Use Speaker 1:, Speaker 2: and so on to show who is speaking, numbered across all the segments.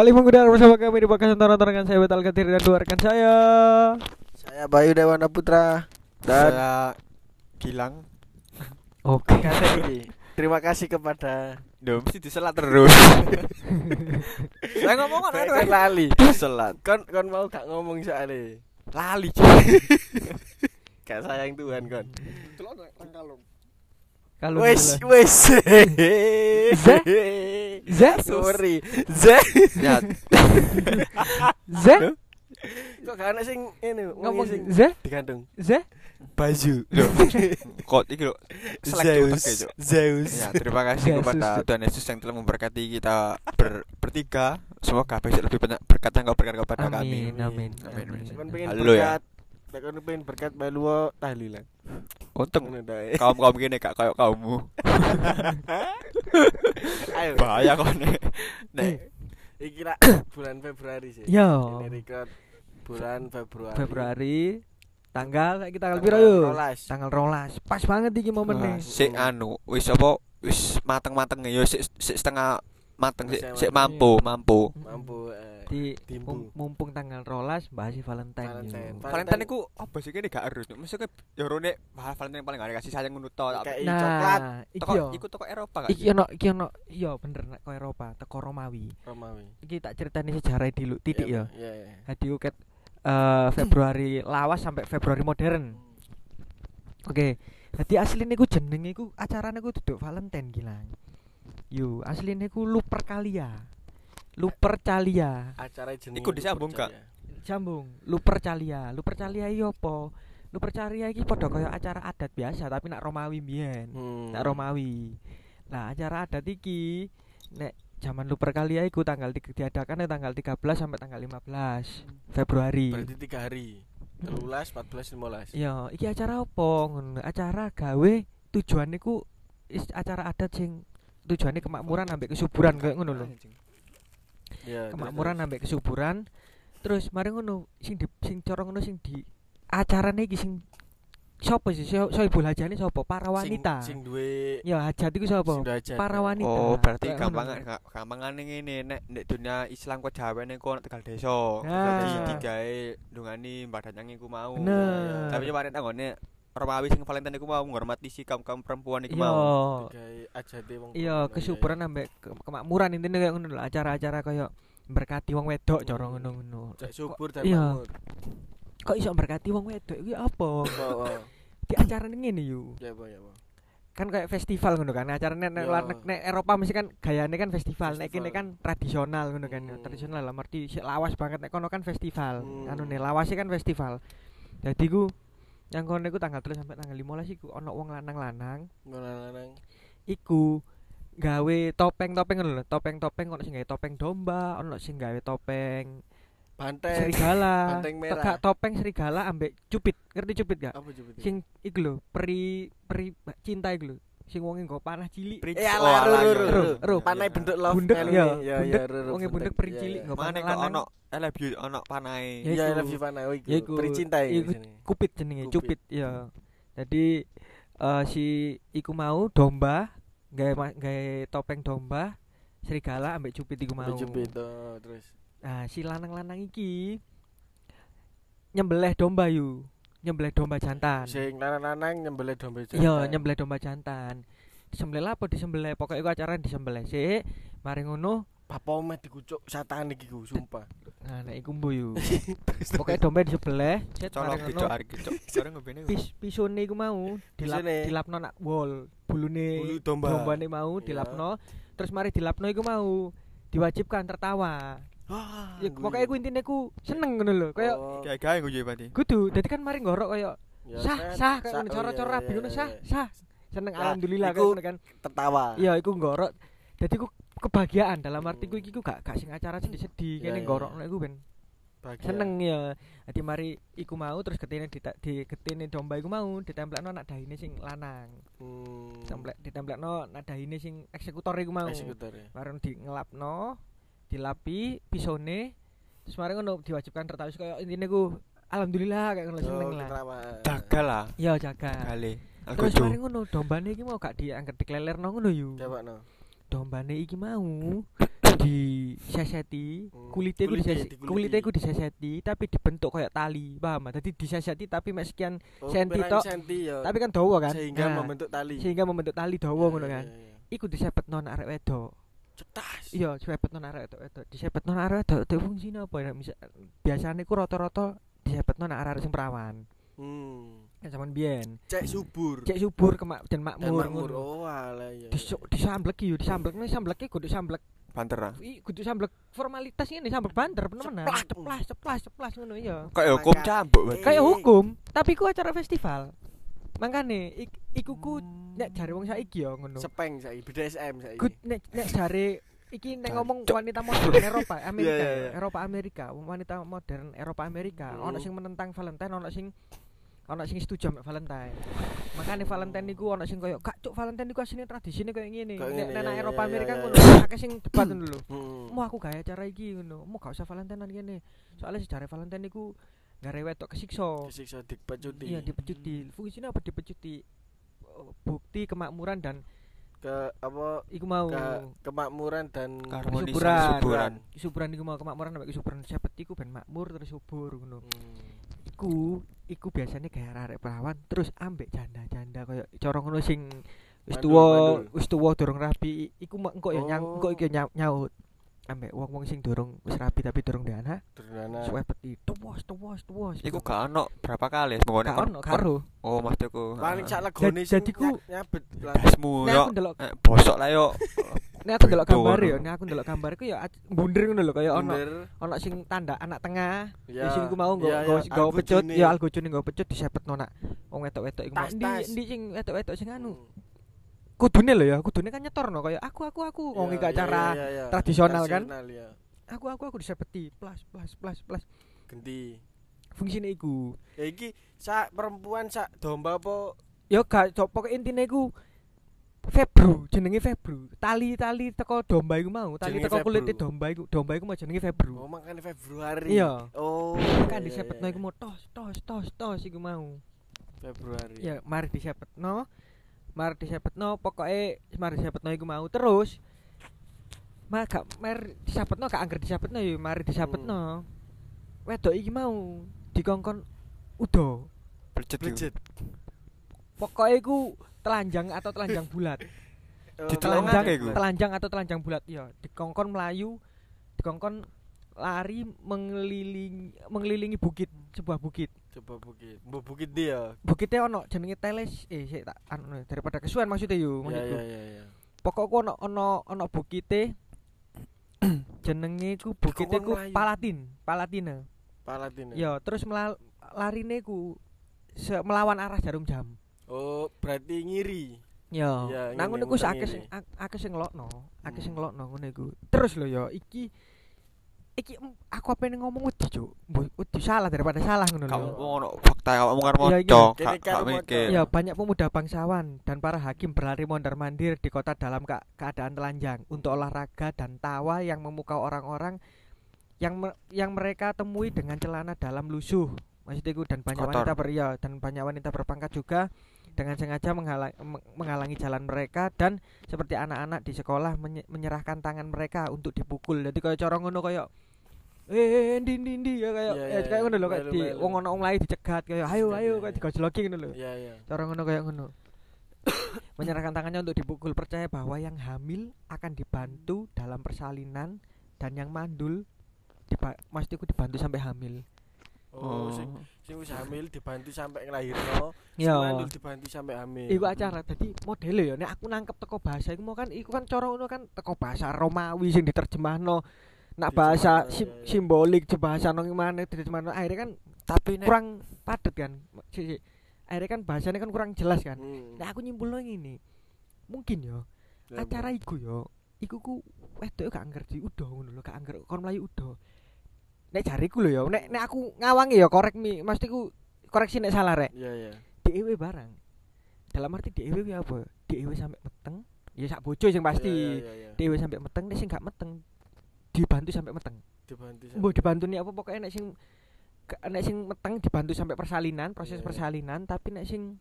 Speaker 1: Kembali mengudara bersama kami di Bakas Tonton dengan saya Betal Katir dan dua rekan saya.
Speaker 2: Saya Bayu Dewana Putra dan
Speaker 3: Saya Gilang.
Speaker 1: Oke.
Speaker 2: ini terima kasih kepada
Speaker 3: Duh, mesti diselat terus. Saya ngomong kan
Speaker 2: Kayak
Speaker 3: aduh.
Speaker 2: lali
Speaker 3: Diselat.
Speaker 2: kon kon mau gak ngomong soalnya
Speaker 3: Lali cuy.
Speaker 2: gak sayang Tuhan kon
Speaker 1: Kalau
Speaker 2: wes wes
Speaker 1: Zah? Zah?
Speaker 2: sorry Zah
Speaker 3: Ya,
Speaker 1: Zah?
Speaker 2: kok gak ada sing ini
Speaker 1: Ngomong
Speaker 2: sing
Speaker 1: Zah?
Speaker 2: digantung
Speaker 1: Zah?
Speaker 2: baju
Speaker 3: Loh. kok iki lho.
Speaker 2: Zeus
Speaker 3: Zeus. Ya, terima kasih kepada. Tuhan Yesus yang telah memberkati kita ber, bertiga. Semoga besok lebih banyak berkat yang kau berikan kepada kami.
Speaker 1: Amin, amin.
Speaker 3: Amin.
Speaker 2: kon pengen
Speaker 3: Halo ya.
Speaker 2: berkat Nek kon pengen berkat balu tahlilan
Speaker 3: Untung kaum kaum gini gak kayak kaummu.
Speaker 2: ayo
Speaker 3: Bahaya kok nek. Nek
Speaker 2: iki lah bulan Februari sih
Speaker 1: Yo.
Speaker 2: ini record bulan Februari
Speaker 1: Februari tanggal saiki tanggal piro yo? Tanggal rolas. Pas banget iki momennya.
Speaker 3: sik anu wis apa wis mateng-mateng ya sik sik setengah mateng sik sik
Speaker 2: mateng.
Speaker 3: mampu mampu.
Speaker 2: mampu eh,
Speaker 1: Di mum- mumpung tanggal rolas bahas si Valentine.
Speaker 2: Valentine.
Speaker 1: yo.
Speaker 3: Valentine iku apa sih kene gak harus. Maksudnya ya rone bah Valentine paling gak kasih sayang ngono tok.
Speaker 2: kayak
Speaker 1: Nah,
Speaker 2: coklat
Speaker 3: Toko
Speaker 1: yo.
Speaker 3: iku toko Eropa gak?
Speaker 1: Iki ono iki ono iya bener nek ko Eropa teko Romawi.
Speaker 2: Romawi
Speaker 1: Iki tak ceritani sejarah dulu titik ya.
Speaker 2: iya iya
Speaker 1: Hadi uket eh, Februari lawas sampai Februari modern. Oke. Jadi aslinya ku jenenge ku acarane ku duduk Valentine gilang. Yo, aslinya ku Lupercalia. Lupercalia.
Speaker 2: acara jeneng
Speaker 3: Iku disambung gak?
Speaker 1: Sambung, Lupercalia. Lupercalia iki apa? Lupercalia iki padha kaya acara adat biasa tapi nak Romawi mbiyen.
Speaker 2: hmm.
Speaker 1: Nak Romawi. Nah, acara adat iki nek zaman Lupercalia iku tanggal tiga- diadakan tanggal 13 sampai tanggal 15 Februari.
Speaker 2: berarti tiga hari telulas empat belas lima
Speaker 1: Iya, iki acara apa ngono? Acara gawe tujuan iku is- acara adat sing tujuannya kemakmuran ambek kesuburan kayak ngono lho.
Speaker 2: Iya,
Speaker 1: Kemakmuran ambek kesuburan. Terus mari ngono sing di sing cara ngono sing di acarane iki sing sapa sih? So, soibul hajane sapa? Para wanita.
Speaker 2: sing, sing duwe
Speaker 1: Ya hajat iku sapa?
Speaker 2: hajat.
Speaker 1: Para wanita.
Speaker 3: Oh, berarti gampang
Speaker 1: ngono.
Speaker 3: gampangan ngene nek nek dunia Islam kok Jawa nek kok tegal desa.
Speaker 1: Nah.
Speaker 3: Digawe ndungani badan iku mau.
Speaker 1: Bener.
Speaker 3: Tapi kemarin tanggone Romawi sing Valentine iku mau menghormati si kaum-kaum perempuan iku
Speaker 1: Iya.
Speaker 3: mau.
Speaker 2: Wong
Speaker 1: Iya, kesuburan ambek ke- kemakmuran intinya kayak ngono lho, acara-acara kayak berkati wong wedok cara ngono-ngono.
Speaker 2: Cek subur dan
Speaker 1: Iya.
Speaker 2: makmur
Speaker 1: Kok iso berkati wong wedok iki apa?
Speaker 2: Apa, apa?
Speaker 1: Di acara ngene yo.
Speaker 2: ya apa ya apa
Speaker 1: Kan kayak festival ngono kan. Acarane nek
Speaker 2: Iya.
Speaker 1: luar neg- nek Eropa mesti kan gayane kan festival, nek kene kan tradisional ngono kan.
Speaker 2: Hmm.
Speaker 1: Tradisional lah arti sik lawas banget nek kono kan festival.
Speaker 2: Hmm.
Speaker 1: Anu nih lawasnya kan festival. Jadi ku yang kono iku tanggal 3 sampai tanggal 15 iku ono wong lanang-lanang
Speaker 2: lanang
Speaker 1: iku gawe topeng-topeng ngono lho, topeng-topeng ono sing gawe topeng domba, ono sing gawe topeng
Speaker 2: banteng
Speaker 1: serigala.
Speaker 2: banteng merah.
Speaker 1: Teka topeng serigala ambek cupit. Ngerti cupit gak?
Speaker 2: apa itu?
Speaker 1: Sing iku lho, peri peri cinta iku lho. sing wonge nggo panah cilik.
Speaker 3: Ya
Speaker 2: lho
Speaker 3: panah
Speaker 2: bentuk love
Speaker 1: bundek
Speaker 2: ya. Ya ya lur.
Speaker 1: Wonge bundek pri cilik nggo panah lanang.
Speaker 3: Ono I love you ono panah.
Speaker 1: Oh,
Speaker 2: ya I love you panah iku. Pri cinta
Speaker 1: iku. Kupit jenenge, cupit ya. Jadi eh, si iku mau domba gawe gawe topeng domba serigala ambek cupit iku mau.
Speaker 2: Cupit oh, terus.
Speaker 1: Nah, si lanang-lanang iki nyembelih domba yuk Nyembelih domba jantan.
Speaker 2: sing lanang-lanang nyembelih domba jantan.
Speaker 1: Iya, nyembelih domba jantan. Disembelih apa disembelih? Pokoknya iku acara disembelih sik. Mari ngono,
Speaker 2: Papa dikucuk satanik iku sumpah.
Speaker 1: nah nek iku mbu yu. Pokoknya domba disembelih, sik
Speaker 3: Colok
Speaker 1: mari ngono.
Speaker 3: arek gitu. Bareng ngobene.
Speaker 1: Pis pisone iku mau dilap dilapno nak wol. Bulune
Speaker 2: Bulu domba.
Speaker 1: dombane mau dilapno. Terus mari dilapno iku mau diwajibkan tertawa.
Speaker 2: Wah,
Speaker 1: Ya pokoknya iku intine ku seneng ngono lho. Kayak
Speaker 2: Oh,
Speaker 3: Kayak gawe gue berarti.
Speaker 1: kudu. Dadi kan mari ngorok kayak
Speaker 2: ya,
Speaker 1: sah sah kayak
Speaker 2: oh,
Speaker 1: cara-cara rabi ngono sah sah. Seneng
Speaker 2: Ya,
Speaker 1: alhamdulillah
Speaker 2: iku-
Speaker 1: ngono kan.
Speaker 2: tertawa.
Speaker 1: Iya, iku ngorok. Dadi ku kebahagiaan dalam artiku iki ku gak gak sing acara sedih-sedih
Speaker 2: Iya,
Speaker 1: kene
Speaker 2: iya.
Speaker 1: ngorokno iku ben
Speaker 2: Bahagia.
Speaker 1: seneng ya. Dadi mari iku mau terus getine di di getine domba iku mau ditempelno nak dahine sing lanang.
Speaker 2: Hmm.
Speaker 1: Templek ditempelno nak dahine sing eksekutor iku mau.
Speaker 2: Eksekutor ya.
Speaker 1: Bareng di ngelapno, dilapi pisone terus mari ngono diwajibkan tertawa kaya intine ku alhamdulillah kayak ngono seneng
Speaker 2: Oh,
Speaker 1: lah.
Speaker 2: ketramaan.
Speaker 3: Jagal lah.
Speaker 1: Iya jaga.
Speaker 3: Kali.
Speaker 1: Terus mari ngono dombane iki mau gak diangkat diklelerno ngono yu.
Speaker 2: Coba no.
Speaker 1: dombane iki mau di seseti,
Speaker 2: Hmm. Kulite,
Speaker 1: diseseti,
Speaker 2: dikuliti.
Speaker 1: kulitnya iku diseseti tapi dibentuk kayak tali, paham? Dadi diseseti tapi mek sekian
Speaker 2: Oh,
Speaker 1: senti tok.
Speaker 2: senti ya.
Speaker 1: tapi kan dawa kan.
Speaker 2: sehingga
Speaker 1: Nah,
Speaker 2: membentuk tali.
Speaker 1: sehingga membentuk tali dawa ngono
Speaker 2: Iya,
Speaker 1: kan. Iku disepetno nang arek wedok.
Speaker 2: Cetas.
Speaker 1: Iya, disepetno nang arek wedok wedok. Disepetno nang arek wedok itu fungsine apa ya? Misal biasane ku rata-rata disepetno nang arek sing perawan.
Speaker 2: Hmm.
Speaker 1: Kan zaman biyen.
Speaker 2: Cek subur.
Speaker 1: Cek subur kemak dan
Speaker 2: Dan
Speaker 1: makmur
Speaker 2: makmur.
Speaker 1: ngono.
Speaker 2: Oh, alah ya.
Speaker 1: Diso- disamblek yo, disamblek nih sambleknya kudu samblek
Speaker 3: Banter ah.
Speaker 1: i kudu samblek formalitas ini samblek banter temenan.
Speaker 2: Ceplak.
Speaker 1: Ceplas, ceplas, ceplas ngono iya.
Speaker 3: Kayak hukum cambuk berarti.
Speaker 1: Kayak
Speaker 2: Eh.
Speaker 1: hukum, tapi ku acara festival. Makane ik, iku ku nek jare wong saiki ya ngono.
Speaker 2: Sepeng saiki, BDSM saiki.
Speaker 1: Ku nek nek jare iki nek ngomong wanita modern Eropa, Amerika,
Speaker 2: iya,
Speaker 1: ya,
Speaker 2: iya.
Speaker 1: Eropa Amerika, wanita modern Eropa Amerika,
Speaker 2: Hmm.
Speaker 1: ono sing menentang Valentine, ono sing ono sing setuju ambek Valentine. Makane Valentine niku ono sing koyo gak cuk Valentine niku asline tradisine koyo ngene. Nek nek nang Eropa Amerika ngono,
Speaker 2: iya.
Speaker 1: akeh sing debat ngono lho. Mau aku gawe acara iki ngono. Mau gak usah Valentine ngene. Soalnya sejare Valentine niku gare wedok kesiksa.
Speaker 2: Kesiksa dipecuti.
Speaker 1: Iya, dipecuti. Fungsinya apa dipecuti? Oh, Bukti kemakmuran dan
Speaker 2: ke apa
Speaker 1: iku mau
Speaker 2: ke kemakmuran dan
Speaker 3: Harmonis
Speaker 1: Kesuburan.
Speaker 3: kesuburan.
Speaker 1: kesuburan iku mau kemakmuran sampai kesuburan sepet iku ben makmur terus subur ngono.
Speaker 2: Hmm.
Speaker 1: Iku iku biasanya kayak arek perawan terus ambek janda-janda koyo cara ngono sing wis tuwa wis tuwa durung rapi iku mak- engko ya nyang
Speaker 2: Oh.
Speaker 1: engko iki nyau- nyaut ambek wong-wong sing durung wis rapi tapi durung duwe anak
Speaker 2: Durnana.
Speaker 1: suwepet tuwas tuwas tuwas
Speaker 3: Iku gak ono berapa kali mengone
Speaker 1: gak ono karo
Speaker 3: Oh, maksudku.
Speaker 2: Paling
Speaker 3: ah,
Speaker 2: sak legone
Speaker 1: Dad-
Speaker 2: sing
Speaker 1: dadi ku-
Speaker 2: nya- nyabet
Speaker 3: dasmu
Speaker 1: nek
Speaker 3: yo.
Speaker 1: aku
Speaker 3: Eh, bosok lah yo.
Speaker 1: nek aku ndelok
Speaker 3: Betul.
Speaker 1: gambar ya nek aku ndelok gambar iku ya ac- bundir ngono lho kaya ono ono sing tanda anak tengah
Speaker 2: Ya.
Speaker 1: di sini ku mau nggo nggo pecut
Speaker 2: Juni.
Speaker 1: ya algo juni nggo pecut disepetno nak wong wedok-wedok iku ndi ndi sing wedok-wedok sing anu. Kudune lho ya kudune kan nyetorno kaya aku aku aku iki
Speaker 2: iya,
Speaker 1: acara
Speaker 2: iya, iya.
Speaker 1: tradisional kan?
Speaker 2: Ya.
Speaker 1: aku aku aku disepeti plus plus plus plus
Speaker 2: Genti.
Speaker 1: fungsine iku
Speaker 2: Ya iki sak perempuan sak domba apa
Speaker 1: ya gak pokoke intine iku Febru, jenenge Febru. Tali-tali teko domba iku mau, tali
Speaker 2: Jenenge
Speaker 1: teko kulit domba iku, domba iku mau jenenge Febru.
Speaker 2: Oh, makanya Februari.
Speaker 1: Iya.
Speaker 2: Oh.
Speaker 1: Kan disepetno iku mau tos tos tos tos iku mau.
Speaker 2: Februari.
Speaker 1: Ya, mari disepetno. Mari disepetno, pokoke mari disepetno iku mau terus. Mari gak mari disepetno gak angger disepetno ya mari disepetno. Wedok iki mau dikongkon udo.
Speaker 3: Plecet iku.
Speaker 2: Budget.
Speaker 1: Pokoke iku telanjang atau telanjang bulat.
Speaker 2: Oh,
Speaker 1: telanjang
Speaker 3: telanjang
Speaker 1: atau telanjang bulat ya dikongkon melayu dikongkon lari mengelilingi mengelilingi bukit sebuah bukit
Speaker 2: Coba bukit. Mbok bukit dia.
Speaker 1: bukitnya ono jenenge teles eh sik tak anu daripada kesuwen maksudnya yo
Speaker 2: Ya
Speaker 1: maksudku
Speaker 2: ya ya ya.
Speaker 1: pokokku ono ono ono bukite jenenge ku bukite ku. Palatin Palatina
Speaker 2: Palatin.
Speaker 1: ya terus larine ku melawan arah jarum jam
Speaker 2: Oh, berarti ngiri.
Speaker 1: Ya,
Speaker 2: Ya,
Speaker 1: nang
Speaker 2: ngene,
Speaker 1: ngono ku akeh
Speaker 2: ngene.
Speaker 1: akeh sing ngelokno, akeh sing
Speaker 2: Hmm.
Speaker 1: ngelokno ngono iku. Terus lho ya, iki iki em, aku apa ngomong wedi, Cuk. Wedi salah daripada salah ngono
Speaker 3: Kamu
Speaker 1: lho.
Speaker 3: ngono fakta kamu kan
Speaker 1: Iya,
Speaker 3: moco.
Speaker 1: Ya, banyak pemuda bangsawan dan para hakim berlari mondar-mandir di kota dalam ka- keadaan telanjang untuk olahraga dan tawa yang memukau orang-orang yang me- yang mereka temui dengan celana dalam lusuh. Maksudnya itu dan banyak
Speaker 3: Kotor.
Speaker 1: wanita beria dan banyak wanita berpangkat juga dengan sengaja menghala- meng- menghalangi jalan mereka dan seperti anak-anak di sekolah menye- menyerahkan tangan mereka untuk dipukul. Jadi kayak cara ngono kayak eh ndi ndi ndi ya kayak
Speaker 2: Iya,
Speaker 1: eh,
Speaker 2: iya,
Speaker 1: kayak ngono lho kayak
Speaker 2: melu,
Speaker 1: di wong ono lain dicegat kayak ayo ayo
Speaker 2: iya,
Speaker 1: kayak digojloki ngono lho.
Speaker 2: Iya iya.
Speaker 1: Cara ngono kayak ngono. Menyerahkan tangannya untuk dipukul percaya bahwa yang hamil akan dibantu dalam persalinan dan yang mandul diba maksudku dibantu sampai hamil.
Speaker 2: Oh, sing sing wis hamil dibantu sampai nglahirno. Sing
Speaker 1: Ya.
Speaker 2: mandul dibantu sampai hamil.
Speaker 1: Iku acara dadi modele ya nek aku nangkep teko bahasa iku mau kan iku kan cara ngono kan teko bahasa Romawi sing diterjemahno nak bahasa sim-
Speaker 2: iya.
Speaker 1: simbolik bahasa nang mana diterjemahno akhirnya kan
Speaker 3: Tapi nek
Speaker 1: kurang padet kan. Si, si. Akhirnya kan bahasanya kan kurang jelas kan.
Speaker 2: Hmm.
Speaker 1: Nah aku nyimpulno ngene. Mungkin ya
Speaker 2: Ya,
Speaker 1: acara iku yo iku ku wedok gak ngerti udo ngono lho gak angger kon mlayu udo nek jariku lho ya nek nek aku ngawangi ya korek mi maksudku koreksi nek salah rek
Speaker 2: Iya iya.
Speaker 1: DEW barang dalam arti ki apa DEW sampai meteng ya sak bojo sing pasti
Speaker 2: Iya, iya, iya.
Speaker 1: DEW sampai meteng nek sing gak meteng dibantu sampai meteng
Speaker 2: dibantu sampai-
Speaker 1: dibantu nih apa pokoknya nek sing nek sing meteng dibantu sampai persalinan proses
Speaker 2: Iya, iya.
Speaker 1: persalinan tapi nek sing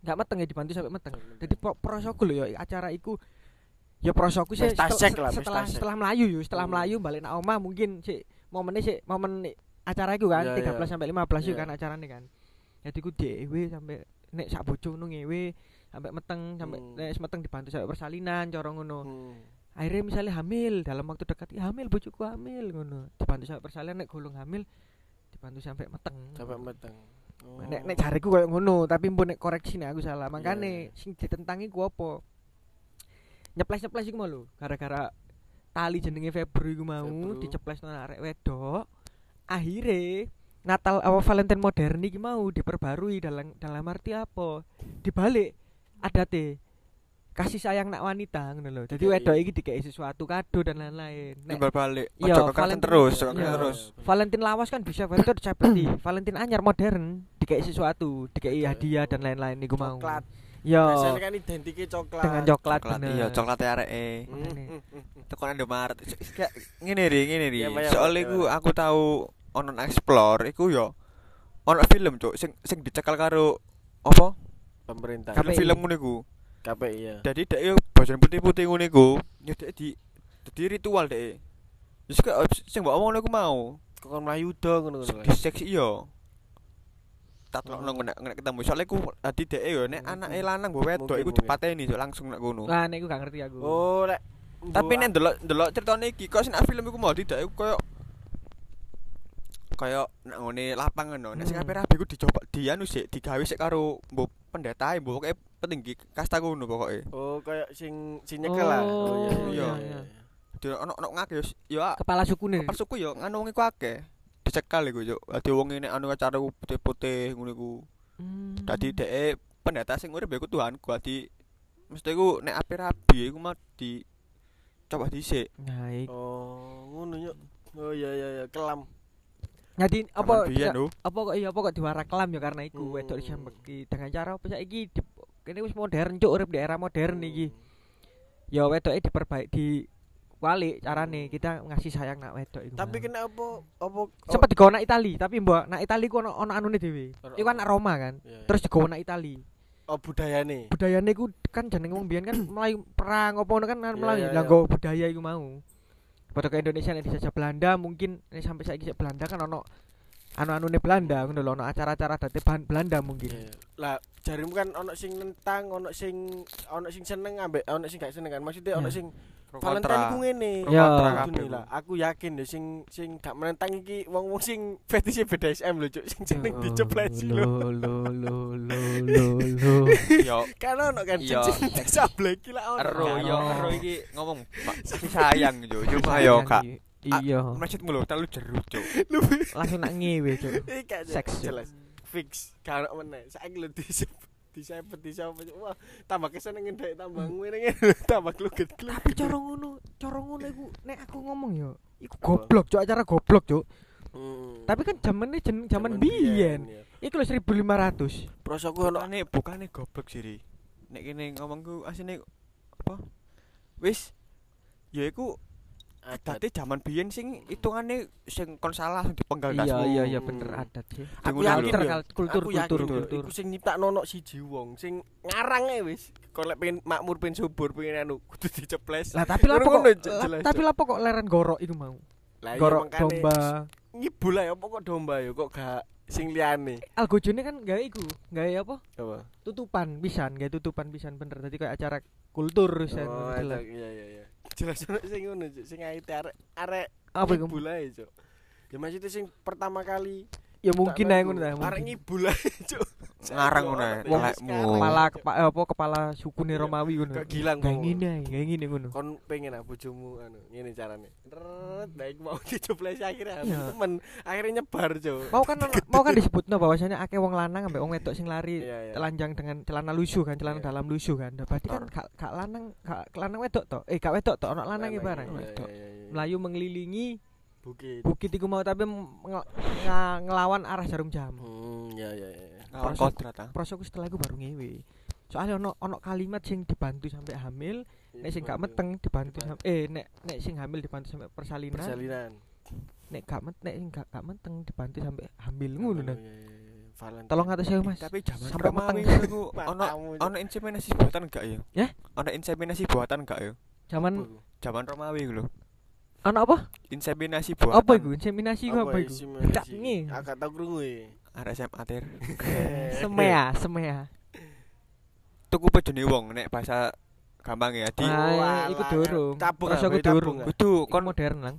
Speaker 1: gak meteng ya dibantu sampai meteng jadi pro prosoku lho ya acara iku ya prosoku sih setel-
Speaker 2: lah,
Speaker 1: setelah setelah melayu yo setelah
Speaker 2: Hmm.
Speaker 1: melayu balik nak omah mungkin sih momennya sih momen i- acara iku kan
Speaker 2: Iya,
Speaker 1: 13
Speaker 2: iya.
Speaker 1: sampai 15 yo
Speaker 2: Iya.
Speaker 1: kan acarane kan jadi ku dhewe sampai nek sak bojo ngono ngewe sampai meteng sampai
Speaker 2: Hmm.
Speaker 1: nek meteng dibantu sampai persalinan cara ngono
Speaker 2: Hmm.
Speaker 1: Akhirnya misalnya hamil dalam waktu dekat "Ih, hamil bojoku hamil ngono dibantu sampai persalinan nek golong hamil dibantu sampai meteng
Speaker 2: Sampai meteng. Oh.
Speaker 1: nek nek jariku koyo ngono tapi mbok nek koreksi nek aku salah makane
Speaker 2: iya.
Speaker 1: sing ditentangi ku apa nyeples-nyeples iku mau lho gara-gara tali jenenge Febru iku mau
Speaker 2: Febru.
Speaker 1: diceples nang arek wedok akhire Natal apa Valentine modern iki mau diperbarui dalam dalam arti apa dibalik adate kasih sayang nak wanita ngono lho. Jadi
Speaker 2: Dikei.
Speaker 1: wedok iki dikei sesuatu kado dan lain-lain. Nek
Speaker 3: Timbal balik.
Speaker 1: Iya,
Speaker 3: Ojo
Speaker 1: Valentine-
Speaker 3: terus, ojo
Speaker 1: iya.
Speaker 3: terus.
Speaker 1: Valentine lawas kan bisa Valentine seperti Valentine anyar modern dikei sesuatu, dikei hadiah dan lain-lain niku mau.
Speaker 2: Coklat.
Speaker 1: Yo
Speaker 2: Biasanya kan identiknya coklat.
Speaker 1: dengan coklat,
Speaker 3: Coklat
Speaker 1: bener.
Speaker 3: iya, coklat areke.
Speaker 2: Hmm,
Speaker 1: Makanya.
Speaker 2: hmm, hmm.
Speaker 3: Tekan Indomaret. Ngene ri, ngene ri.
Speaker 2: Iya, iya,
Speaker 3: Soale iku
Speaker 2: iya.
Speaker 3: aku tahu ono nang explore iku yo ono film cuk sing sing dicekal karo apa?
Speaker 2: Pemerintah.
Speaker 1: KPI.
Speaker 3: Film-film ngono iku.
Speaker 2: KPI ya.
Speaker 3: Jadi dek yo bosan putih-putih ngono iku, yo dek di dadi ritual dek. Wis kok sing mbok omongno iku mau.
Speaker 2: Kok kon mlayu do ngono ngono.
Speaker 3: Seksi seksi yo. Tak telokno nek nek ketemu. Soale ku dadi dek yo nek anake lanang mbok wedok iku dipateni cuk langsung nek ngono.
Speaker 1: Nah, nek iku gak ngerti aku.
Speaker 2: Oh, lek
Speaker 3: Tapi nek ndelok ndelok critane iki kok sing film iku mau tidak iku koyo koyo nek ngene lapangan no. Nek sing
Speaker 1: Hmm.
Speaker 3: ape rabi iku dicoba dianu sik digawe sik karo mbok pendeta mbok petinggi kasta ngono pokoke.
Speaker 2: Oh, kayak sing sing nyekel lah.
Speaker 1: Oh,
Speaker 3: iya,
Speaker 1: iya.
Speaker 3: Di ono ono ngake yo yo ah,
Speaker 1: Kepala sukune.
Speaker 3: kepala suku yo nganu wong iku akeh. Dicekal iku yo. Dadi wong nek anu acara putih-putih ngono iku.
Speaker 1: Hmm.
Speaker 3: Dadi dhek pendeta sing urip iku Tuhanku. Dadi mesti iku nek ape rabi iku mah di coba dhisik.
Speaker 1: Nah, iku.
Speaker 2: Oh, ngono yo. Oh iya iya iya, kelam.
Speaker 1: Jadi apa bisa-
Speaker 3: lho.
Speaker 1: apa kok iya apa kok diwara kelam ya karena iku
Speaker 2: Hmm.
Speaker 1: wedok disembeki dengan cara apa saiki di kene wis modern cuk urip di era modern iki. Ya wedoke diperbaik di walik carane kita ngasih sayang nak wedok iku.
Speaker 2: Tapi kena apa apa
Speaker 1: sempet digawa nak Itali, tapi mbok nak Itali ku ono ono anune dhewe. Iku kan nak Roma kan.
Speaker 2: Iya, iya.
Speaker 1: Terus digawa nak Itali.
Speaker 2: oh budayane.
Speaker 1: Budayane iku kan jeneng wong biyen kan melayu perang apa ngono kan kan
Speaker 2: Iya,
Speaker 1: melayu. Lah
Speaker 2: iya.
Speaker 1: nggo budaya iku mau. Padha ke Indonesia nek dijajah Belanda mungkin nek sampai saiki Belanda kan ono anu-anune Belanda ngono lho ono acara-acara dadi bahan Belanda mungkin.
Speaker 2: Lah jarimu kan ono sing nentang, ono sing ono sing seneng ambek ono sing gak seneng kan. Maksudnya ono
Speaker 1: Ya.
Speaker 2: sing Valentine ku ngene.
Speaker 1: Ya.
Speaker 2: Aku lah, yakin deh sing sing gak menentang iki wong-wong sing fetishnya BDSM lho, Cuk. Sing seneng diceplesi lho.
Speaker 1: lo lo lo lo lo lo.
Speaker 3: Yo
Speaker 2: Kan ono kan
Speaker 3: Iya.
Speaker 2: sing disableki lah ono.
Speaker 3: Ero yo ero iki ngomong sayang yo cuma yo kak
Speaker 1: Iya.
Speaker 3: Masjid mulu terlalu jeru cuk
Speaker 1: Langsung nak ngewe, Cuk. Seks,
Speaker 2: jelas. Fix. Ono meneh. Saiki lho disep disepet disapa wah tambah keseneng ndek tambah ngene tambah gluget
Speaker 1: Tapi cara ngono, cara ngono iku nek aku ngomong yo, iku goblok, Cuk, acara goblok, Cuk.
Speaker 2: Hmm.
Speaker 1: Tapi kan zamane jen zaman biyen. Iku lho 1500.
Speaker 2: Prosoku ono
Speaker 3: Bukane bukane goblok sih Nek kene ngomongku asine apa Wis Ya iku
Speaker 2: adat.
Speaker 3: zaman biyen sing hitungane sing kon salah sing dipenggal
Speaker 1: Iya iya iya bener adat sih.
Speaker 2: Aku yakin.
Speaker 1: Kultur, kultur, kultur,
Speaker 2: sing nyiptakno ono siji wong sing ngarang e wis. Kon lek pengen makmur pengen subur pengen anu kudu diceples.
Speaker 1: Lah tapi
Speaker 2: Ngono,
Speaker 1: kok tapi lah kok leren gorok iku mau.
Speaker 2: Lah iya
Speaker 1: Gorok domba.
Speaker 2: ngibul apa kok domba yo kok gak sing liyane.
Speaker 1: Algojone kan gawe iku, gawe apa?
Speaker 2: Apa?
Speaker 1: Tutupan pisan, gawe tutupan pisan bener. Dadi kayak acara kultur pisan
Speaker 2: Oh, iya iya iya. Jelas ono sing ngono sing aite arek arek
Speaker 1: Apa iku?
Speaker 2: ngibul ae, Cuk. Ya maksudnya sing pertama kali
Speaker 1: Ya mungkin ae ngono ta.
Speaker 2: Arek
Speaker 1: mungkin.
Speaker 2: ngibul ae, Cuk.
Speaker 3: Ngarang ngono ae,
Speaker 2: Wong
Speaker 3: lekmu.
Speaker 1: Kepala kepa- eh, apa kepala sukune
Speaker 2: Iya.
Speaker 1: Romawi ngono.
Speaker 2: Kok gilang
Speaker 1: Kayak
Speaker 2: ngomong.
Speaker 1: ngene ae, kayak ngene ngono.
Speaker 2: kon pengen ah bojomu anu ngene carane. Ret, baik mau dicoplesi akhirnya
Speaker 1: Iya.
Speaker 2: temen akhirnya nyebar, Cuk.
Speaker 1: Mau kan mau kan disebutno bahwasanya akeh wong lanang ambek wong wedok sing lari
Speaker 2: Iya,
Speaker 1: telanjang dengan celana lusuh kan, celana dalam lusuh kan. Berarti kan gak gak lanang gak lanang wedok to. Eh gak wedok to, ono lanang
Speaker 2: iya.
Speaker 1: Melayu mengelilingi
Speaker 2: Bukit.
Speaker 1: bukit iku mau tapi nga- ngelawan arah jarum jam.
Speaker 2: Hmm, ya ya ya.
Speaker 3: Ngawon
Speaker 1: Proses-
Speaker 3: kodrat ah.
Speaker 1: Prosesku setelah iku baru ngewe. Soalnya ono ono kalimat sing dibantu sampai hamil, nek sing gak meteng dibantu sampai eh nek nek sing hamil dibantu sampai persalinan,
Speaker 2: persalinan.
Speaker 1: nek gak met nek sing gak gak meteng dibantu sampai hamil ngono nah.
Speaker 2: iya, iya, iya.
Speaker 1: Tolong atas saya Mas.
Speaker 3: Tapi zaman
Speaker 1: Sampai
Speaker 3: Romawi
Speaker 1: meteng.
Speaker 3: iku ono ono inseminasi buatan enggak ya?
Speaker 1: Ya?
Speaker 3: Ono inseminasi buatan enggak ya?
Speaker 1: Zaman?
Speaker 3: Zaman Romawi lho.
Speaker 1: Ana apa?
Speaker 3: Inseminasi buatan.
Speaker 1: Apa iku? Inseminasi iku apa iku? Tak ngi.
Speaker 2: Agak tau krungu e.
Speaker 3: Arek SMA tir.
Speaker 1: Semea, semea.
Speaker 3: Tuku bojone wong nek bahasa gampang ya di
Speaker 1: Ah, iku durung.
Speaker 2: Tabung
Speaker 1: Rasa
Speaker 2: tabung
Speaker 1: durung.
Speaker 3: kudu
Speaker 1: Kon modern lang.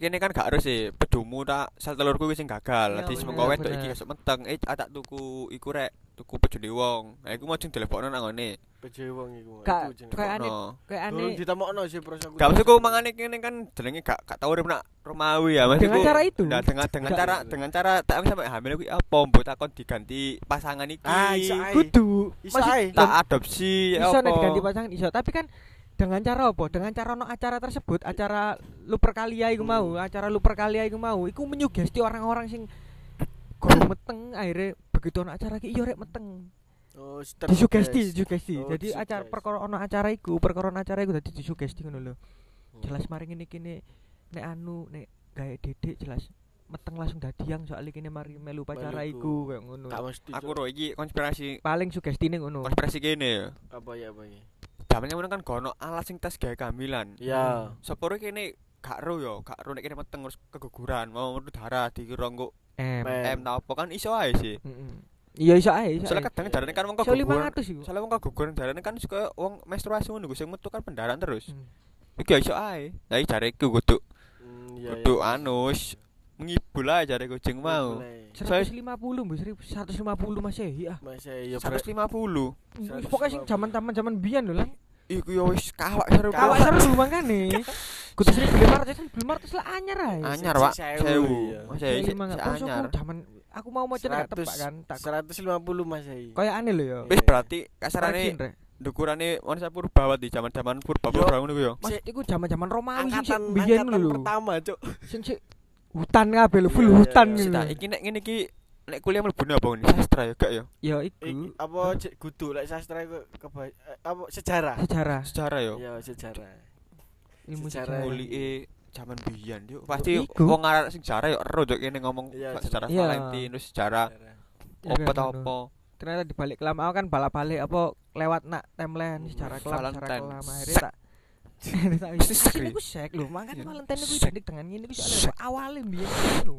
Speaker 3: kene kan gak harus sih pedumu tak sel telurku wis sing gagal. Dadi semengko wedok iki esuk meteng eh tak tuku iku rek tuku bojone wong. Nah iku mau jeng telepon nang ngene.
Speaker 2: Beje wong iku. Iku jenenge.
Speaker 1: kayak aneh,
Speaker 3: No.
Speaker 1: kayak
Speaker 2: Durung
Speaker 1: aneh.
Speaker 2: ditemokno sih pros aku.
Speaker 3: Gak maksudku mangane kene kan jenenge gak gak tau urip nak Romawi ya maksudku.
Speaker 1: Dengan cara itu?
Speaker 3: Nah, dengan dengan
Speaker 1: Gak-
Speaker 3: cara dengan cara tak sampai hamil kuwi apa mbok takon diganti pasangan iki.
Speaker 2: Ah, iso ae.
Speaker 1: Kudu.
Speaker 2: Iso ae.
Speaker 3: tak adopsi
Speaker 1: Iso
Speaker 3: apa.
Speaker 1: nek diganti pasangan iso, tapi kan dengan cara apa? Dengan cara ono acara tersebut, acara Lupercalia iku mau,
Speaker 2: Hmm.
Speaker 1: acara Lupercalia iku mau, iku menyugesti orang-orang sing kurang meteng akhirnya begitu ono acara iki iya rek meteng.
Speaker 2: Oh,
Speaker 1: Disugesti, disugesti.
Speaker 2: Oh,
Speaker 1: Jadi
Speaker 2: disugesti.
Speaker 1: acara perkara ono acara iku, perkara ono acara iku dadi disugesti ngono lho.
Speaker 2: Hmm.
Speaker 1: Jelas mari ngene kene nek anu nek gawe dedek jelas meteng langsung dadiang soalnya kene mari melu pacara
Speaker 2: iku.
Speaker 1: kayak ngono.
Speaker 3: Aku ro iki konspirasi
Speaker 1: Paling sugestine ngono.
Speaker 3: konspirasi kene ya.
Speaker 2: apa ya apa ya?
Speaker 3: Zamannya ngono kan gono alat sing tes gawe kehamilan.
Speaker 2: Ya.
Speaker 3: Sepuro kene gak ro yo, gak ro nek kene meteng terus keguguran, mau metu darah dikira engko
Speaker 1: M.
Speaker 3: M napa kan iso ae sih.
Speaker 1: heeh Iya iso ae. Soale
Speaker 3: kadang jarane kan wong kok.
Speaker 1: 500 iku.
Speaker 3: Soale wong kok jarane kan koyo wong menstruasi ngono sing metu kan pendarahan terus.
Speaker 1: Mm.
Speaker 3: Iki iso ae. Lah jare iku kudu.
Speaker 2: Iya iya.
Speaker 3: anus. Ngibul ae jare kucing mau.
Speaker 1: 150 mbok 150 Mas ya.
Speaker 2: Mas ya
Speaker 3: 150.
Speaker 1: Pokoke sing zaman-zaman biyen lho lah.
Speaker 3: Iku yo wis kawak seru.
Speaker 1: Kawak seru mangane. Kudu sri beli martes kan beli martes lah anyar ae.
Speaker 3: Anyar, Pak.
Speaker 1: 1000. Mas ae.
Speaker 3: Anyar.
Speaker 1: Aku mau mau cerita tebak kan.
Speaker 2: 150 Mas ae.
Speaker 1: Kayak aneh lho yo.
Speaker 3: Wis berarti kasarane dukurane wanita purba di zaman-zaman purba purba ngono ku yo.
Speaker 1: Mas iku zaman-zaman Romawi sing biyen lho.
Speaker 2: Angkatan pertama, Cuk.
Speaker 1: Sing sik hutan kabeh lho, full hutan.
Speaker 3: Sik iki nek ngene iki nek kuliah mlebu apa ngene sastra ya gak ya?
Speaker 1: Ya iku
Speaker 2: apa cek kudu lek sastra iku keba eh, apa sejarah.
Speaker 1: sejarah,
Speaker 3: Sejarah yo.
Speaker 2: Ya sejarah.
Speaker 1: ilmu
Speaker 2: Sejarah.
Speaker 1: sejarah.
Speaker 3: Kulike zaman biyen yo. Pasti wong sing sejarah yo ero yo kene ngomong
Speaker 2: Iya,
Speaker 3: sejarah
Speaker 1: iya.
Speaker 3: Valentine terus sejarah
Speaker 2: Sejarah.
Speaker 1: Ya
Speaker 3: apa
Speaker 1: kan,
Speaker 3: ta apa.
Speaker 1: Ternyata di balik kelam aku kan balap-balik apa lewat nak timeline secara kelam secara
Speaker 3: Valentine.
Speaker 1: kelam akhirnya tak
Speaker 3: sekri.
Speaker 1: iku sek lho, makane
Speaker 3: Iya.
Speaker 1: Valentine iku
Speaker 3: Sek.
Speaker 1: identik dengan ngene iku soalnya awale biyen ngono.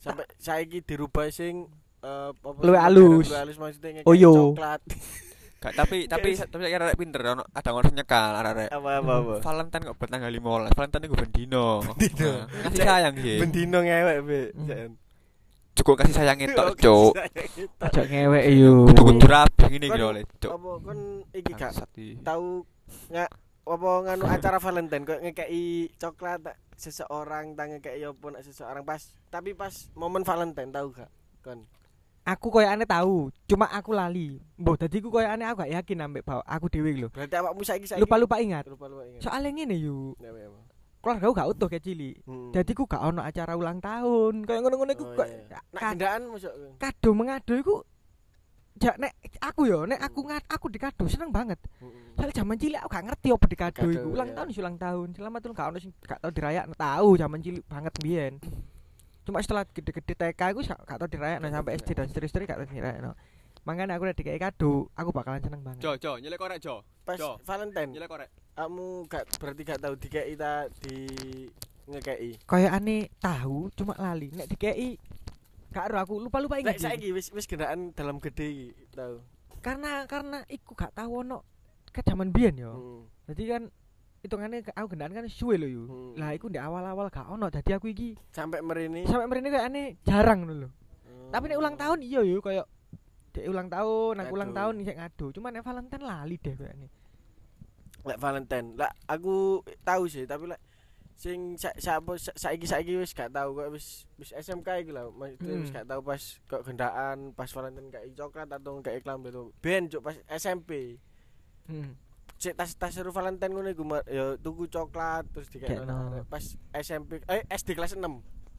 Speaker 2: Sampai saiki dirubah sing eh, sih,
Speaker 1: halus.
Speaker 2: halus maksudnya
Speaker 1: Oh, yo.
Speaker 2: coklat.
Speaker 3: Gak tapi tapi tapi arek pinter ono ada ngono nyekal arek.
Speaker 2: apa apa apa.
Speaker 3: Valentine kok bertanggal 15. Valentine iku ben dino.
Speaker 2: Dino.
Speaker 3: Nah, Kasih sayang sih.
Speaker 2: Bendino ngewek, Be.
Speaker 1: Hmm.
Speaker 3: Cukup kasih sayang itu, Cuk.
Speaker 2: saya.
Speaker 1: Aja ngewek yo.
Speaker 3: Kudu-kudu rapi ngene iki lho, Cuk.
Speaker 2: Apa kon iki gak tahu nggak apa nganu acara Valentine kok ngekei coklat seseorang tak ngekei apa nak seseorang pas tapi pas momen Valentine tahu gak kon
Speaker 1: Aku koyo aneh tahu, cuma aku lali. Mbah dadi ku koyo aneh aku gak yakin ambek bawa aku dhewe lho.
Speaker 2: berarti awakmu saiki saiki
Speaker 1: Lupa-lupa ingat.
Speaker 2: lupa lupa ingat
Speaker 1: Soalnya ngene yo,
Speaker 2: Ya, ya, ya.
Speaker 1: keluarga aku gak utuh kayak cilik.
Speaker 2: Hmm.
Speaker 1: Jadi ku gak ono acara ulang tahun. Kayak ngono-ngono iku
Speaker 2: Oh,
Speaker 1: kok
Speaker 2: iya.
Speaker 1: kado mengado iku Ja, nek aku yo, nek aku ngat aku dikado seneng banget. Soalnya zaman cilik aku gak ngerti apa dikado
Speaker 2: Kado,
Speaker 1: iku. Ulang tahun ulang tahun. Selamat ulang gak ono sing gak tau dirayakno. Tahu zaman cilik banget biyen. Cuma setelah gede-gede TK aku gak tau dirayakno sampai SD dan seterusnya gak tau dirayakno. Makanya aku udah dikasih kado, aku bakalan seneng banget.
Speaker 3: Jo, Jo, nyelek korek, Jo.
Speaker 2: pas
Speaker 3: Jo.
Speaker 2: Valentine
Speaker 3: Nyelek korek.
Speaker 2: kamu gak berarti gak tahu dikei ta di ngekei
Speaker 1: Kayak aneh tahu, cuma lali. Nek dikei gak ero aku lupa-lupa ingat.
Speaker 2: saiki wis wis gendaan dalam gede tahu
Speaker 1: Karena karena iku gak tahu ono ke zaman biyen yo.
Speaker 2: Hmm.
Speaker 1: Jadi kan hitungannya aku gendaan kan suwe lho yo.
Speaker 2: Hmm.
Speaker 1: Lah iku di awal-awal gak ono. Jadi aku iki
Speaker 2: sampai merini
Speaker 1: sampai mrene kayak aneh jarang lho.
Speaker 2: Hmm.
Speaker 1: Tapi nek ulang tahun iya yo kayak dek ulang tahun, aku ulang tahun isek ngadu. Cuma nek Valentine lali deh kayaknya.
Speaker 2: lek Valentine lah aku tahu sih tapi lek sing saiki saiki wis gak tahu kok wis wis SMK iki lah maksudnya wis
Speaker 1: Hmm.
Speaker 2: gak tahu pas kok gendaan pas Valentine kayak coklat atau kayak klambi itu ben cuk pas SMP
Speaker 1: Hmm.
Speaker 2: Cek tas tas seru Valentine ngono iku ya tuku coklat terus dikekno arek. pas SMP eh SD kelas 6
Speaker 1: kelas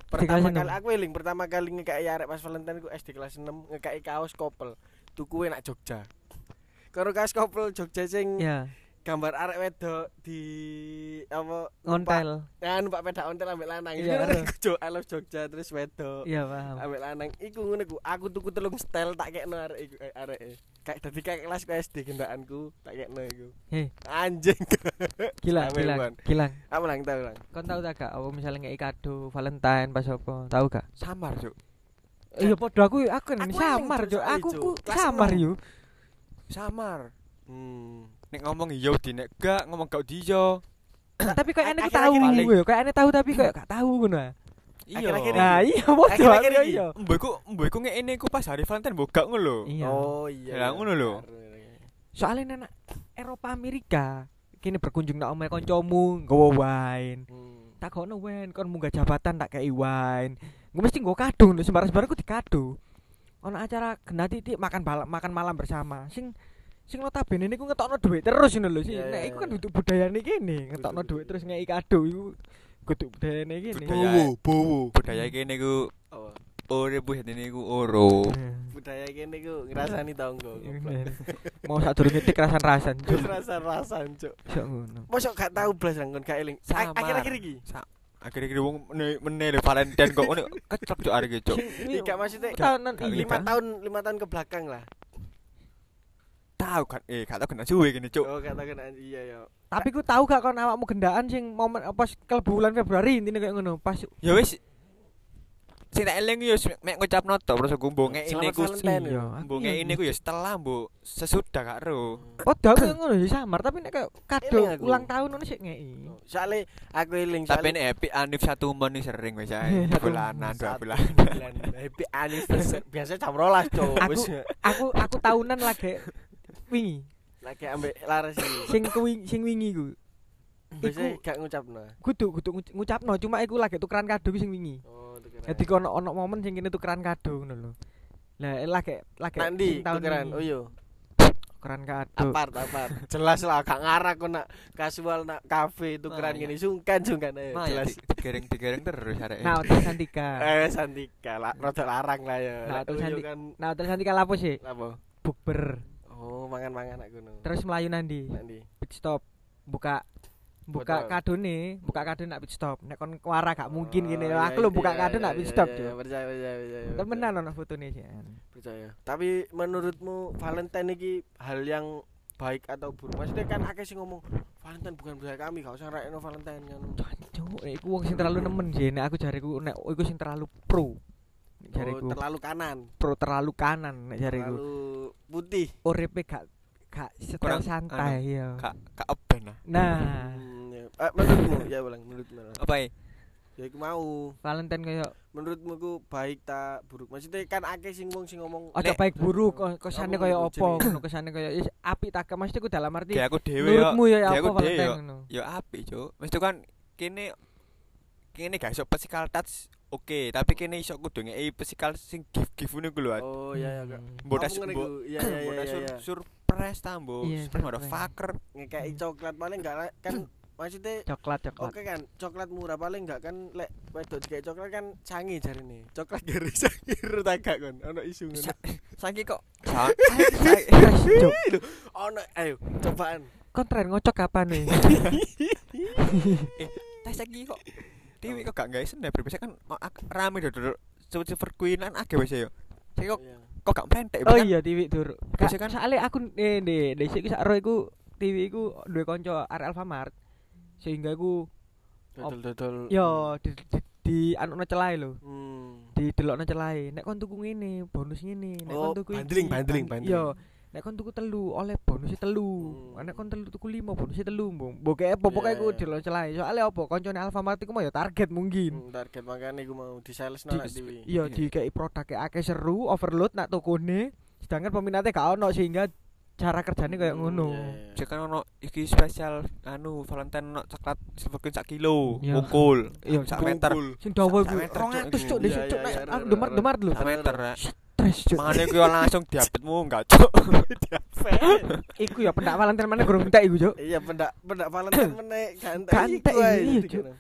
Speaker 2: pertama kali aku eling pertama kali ngekei arek pas Valentine iku SD kelas 6 ngekei kaos kopel tuku nak Jogja karo kaos kopel Jogja sing
Speaker 1: Ya.
Speaker 2: Gambar arek wedok di apa
Speaker 1: ngontel
Speaker 2: kan Pak Pedak ontel ambek lanang.
Speaker 1: Iya.
Speaker 2: Jo I love Jogja terus wedok.
Speaker 1: iya paham
Speaker 2: Ambek lanang iku ngono ku. Aku tuku telung setel tak kekno arek iku eh, arek. Kayak dadi kayak kelas ku SD gendakanku tak kekno iku.
Speaker 1: hei
Speaker 2: Anjing.
Speaker 1: gilang
Speaker 2: Sampe,
Speaker 1: gilang
Speaker 2: Wan.
Speaker 1: gilang
Speaker 2: Apa lang tau lang.
Speaker 1: kon tahu tak gak apa misalnya ngei kado Valentine pas apa tahu gak
Speaker 3: Samar, Cuk.
Speaker 1: iya podo aku aku samar
Speaker 2: Cuk,
Speaker 1: aku samar yo
Speaker 3: Samar.
Speaker 2: Hmm.
Speaker 3: Nek ngomong iya di nek gak ngomong gak di iya.
Speaker 1: tapi kayak ku
Speaker 2: Akhir-akhir
Speaker 1: tahu yo kayak aneh tahu tapi kayak gak tahu ngono ah.
Speaker 3: Iya.
Speaker 1: Nah iya aku
Speaker 2: iki.
Speaker 1: iya
Speaker 3: Mbok iku mbok iku ngene iku pas hari Valentine mbok gak ngono
Speaker 1: iya
Speaker 2: Oh iya.
Speaker 3: Lah,
Speaker 2: iya.
Speaker 3: ngono lho.
Speaker 1: soalnya anak Eropa Amerika kini berkunjung nak omahe kancamu nggawa wine
Speaker 2: Hmm.
Speaker 1: tak kono wine kon munggah jabatan tak kei wine gue mesti nggo kado lho sembarang-sembarang ku dikado ono acara genati titik makan bal- makan malam bersama sing sing notabene niku ngetokno dhuwit terus ngono lho sih
Speaker 2: Iya,
Speaker 1: nek iku kan duduk budayane kene ngetokno dhuwit terus ngei kado iku kudu budayane kene
Speaker 3: Budaya.
Speaker 2: bowo.
Speaker 3: Budaya kene ku
Speaker 2: Apa?
Speaker 3: urip bu ini ku oro.
Speaker 2: Budaya kene ku ngrasani tonggo.
Speaker 1: Mau sak durunge dik rasan-rasan
Speaker 2: Terus
Speaker 1: cuk. Sok ngono
Speaker 2: Mosok gak tau blas lang kon gak eling. Akhir-akhir iki.
Speaker 3: Akhirnya wong meneh lho Valentine kok ngono keclok cuk iki cuk.
Speaker 2: Iki maksudnya
Speaker 3: gak
Speaker 1: iya
Speaker 2: lima
Speaker 1: kan?
Speaker 2: tahun lima tahun ke belakang lah.
Speaker 3: Tahu kan eh gak tau kena suwe gini cuk.
Speaker 2: Oh katakan iya ya.
Speaker 1: tapi ku tahu gak kon awakmu gendaan sing momen apa kelebu bulan Februari intine kayak ngono pas
Speaker 3: Ya wis sing tak eling yo mek ngucapno tok terus aku mbok ngek ini ku
Speaker 1: iya
Speaker 2: ya.
Speaker 3: mbok ngek ini ku ya setelah mbok sesudah gak ro.
Speaker 1: Oh, dah aku ngono ya samar, tapi nek kayak kado ulang tahun ngono sik ngei.
Speaker 2: Soale aku eling
Speaker 3: Tapi nek happy anif satu mon sering wis ae. Bulanan dua bulan.
Speaker 2: Happy anniversary. Biasa jam 12, Cuk.
Speaker 1: Aku aku tahunan lagi wingi.
Speaker 2: lagi ambek laras iki.
Speaker 1: Sing kuwi sing wingi ku.
Speaker 2: Biasa gak ngucapno.
Speaker 1: Kudu kudu nguc- ngucapno, cuma iku lagi tukeran kado sing wingi.
Speaker 2: Oh, tukeran.
Speaker 1: Jadi kono ono momen sing kene tukeran kado ngono lho. Lah lagi lagi
Speaker 2: Nanti tukeran. Oh iya.
Speaker 1: tukeran kado.
Speaker 2: Apart, apart. Jelas lah gak ngarah kok nak casual nak kafe tukeran
Speaker 3: Nah,
Speaker 2: gini sungkan sungkan eh
Speaker 3: Nah,
Speaker 2: jelas.
Speaker 3: digereng-digereng terus arek.
Speaker 1: Nah, Hotel Santika.
Speaker 2: Eh Santika lah, rada larang lah ya.
Speaker 1: Nah,
Speaker 2: Lek
Speaker 1: terus
Speaker 2: Uyo
Speaker 1: Santi-
Speaker 2: kan
Speaker 1: Nah, Hotel Santika lapo sih?
Speaker 2: apa?
Speaker 1: Bukber.
Speaker 2: Oh, mangan-mangan aku ngono.
Speaker 1: Terus melayu nandi.
Speaker 2: nanti.
Speaker 1: Pit stop. Buka buka
Speaker 2: Botol.
Speaker 1: kado nih, buka kado nak pit stop. Nek kon kuara gak mungkin
Speaker 2: Oh,
Speaker 1: gini.
Speaker 2: iya,
Speaker 1: Aku lho
Speaker 2: iya,
Speaker 1: buka kado nak pit stop,
Speaker 2: iya, iya, Percaya, percaya, percaya.
Speaker 1: Temenan ono fotone sih.
Speaker 2: percaya. Tapi menurutmu Valentine iki hal yang baik atau buruk? Maksudnya kan akeh sing ngomong Valentine bukan budaya kami, gak usah rayain Valentine kan.
Speaker 1: Cuk, iku wong sing terlalu nemen sih. Nek aku jariku nek iku sing terlalu pro.
Speaker 2: Oh,
Speaker 1: jariku
Speaker 2: terlalu kanan,
Speaker 1: pro terlalu kanan nek jariku.
Speaker 2: terlalu putih.
Speaker 1: Uripe gak gak setel
Speaker 3: Kurang,
Speaker 1: santai ya.
Speaker 3: Kak kak open lah.
Speaker 1: Nah,
Speaker 2: Hmm, ya. Eh, menurutmu ya ulang menurutmu.
Speaker 3: Apa ya?
Speaker 2: Ya iku mau.
Speaker 1: Valentine kayak
Speaker 2: Menurutmu ku baik tak buruk? Maksudnya kan akeh sing wong sing ngomong
Speaker 3: Nek-
Speaker 1: baik buruk kok kesane
Speaker 2: apa jenenge?
Speaker 1: ngono kesane kaya is apik tak maksudku ku dalam arti
Speaker 3: Kayak aku dhewe yo.
Speaker 1: menurutmu ya
Speaker 3: kayak
Speaker 1: apa Valentine
Speaker 3: yo.
Speaker 1: ngono.
Speaker 3: Ya apik, Cuk. Mesti kan kene kene gak iso physical touch Oke, okay, tapi kene iso kudu ngei pesikal sing gift-gift ngono ku lho.
Speaker 2: Oh
Speaker 1: hmm.
Speaker 2: iya iya.
Speaker 3: Mbok
Speaker 2: iya iya iya.
Speaker 3: Surprise ta mbok. Surprise
Speaker 1: mbok
Speaker 3: fucker.
Speaker 2: Ngekei hmm. coklat paling enggak kan maksudnya
Speaker 1: coklat coklat.
Speaker 2: Oke okay kan, coklat murah paling enggak kan lek wedok dikei coklat kan cangi jarine. Coklat gere cangi agak kon. Ono isu ngono.
Speaker 3: Sangi kok.
Speaker 2: Ono ayo cobaan.
Speaker 1: kontren ngocok kapan nih?
Speaker 3: Eh, tas lagi kok. Dewi kok gak gawe snap biasa kan oh, ak- rame dodol silver queen kan akeh wis yo. Saiki kok kok gak prentek
Speaker 1: Oh
Speaker 3: kan?
Speaker 1: iya TV dur.
Speaker 3: Biasa kan-
Speaker 1: soalnya aku eh de de sik sak ro iku TV iku duwe kanca arek Alfamart. Sehingga iku
Speaker 2: Dodol-dodol.
Speaker 1: yo di di, di anu celahe lho.
Speaker 2: Hmm.
Speaker 1: Di delokno celahe. Nek kon tuku ngene, bonus ngene. Nek
Speaker 2: Oh,
Speaker 1: kon tuku iki,
Speaker 2: bundling, bundling,
Speaker 1: ban-
Speaker 2: bundling.
Speaker 1: Yo, nek kon tuku telu oleh bonusnya telu.
Speaker 2: Hmm.
Speaker 1: Nek kon telu tuku lima bonusnya telu. Mbok apa pokoke
Speaker 2: Iya,
Speaker 1: iku
Speaker 2: iya.
Speaker 1: delok celahe. Soalnya apa koncone Alfamart iku mau ya target mungkin.
Speaker 2: Hmm, target makane iku mau di sales
Speaker 1: Di-
Speaker 2: nolak dewi.
Speaker 1: Iya,
Speaker 3: Iya.
Speaker 1: di kayak produk kayak akeh seru, overload nak tokone. Sedangkan peminatnya gak ono sehingga cara kerjanya kayak
Speaker 2: Hmm,
Speaker 1: ngono.
Speaker 2: iya, iya.
Speaker 3: Kan ono iki spesial anu Valentine ono coklat silver queen sak kilo,
Speaker 1: Iya.
Speaker 3: bungkul.
Speaker 1: Iya,
Speaker 3: sak meter.
Speaker 1: Sing dawa iku
Speaker 3: meter,
Speaker 1: 200
Speaker 3: Cuk.
Speaker 1: cuk,
Speaker 2: Iya, iya,
Speaker 1: nek
Speaker 2: iya, iya,
Speaker 1: demar-demar lho.
Speaker 3: Sak meter ya.
Speaker 1: Stres
Speaker 3: yo langsung diapetmu enggak, Cuk.
Speaker 1: Iku ya pendak Valentine mana gurung entek iku cuk.
Speaker 2: Iya pendak pendak Valentine meneh gantek.
Speaker 1: Iya,
Speaker 2: dadi
Speaker 1: Cuk.
Speaker 2: ngono.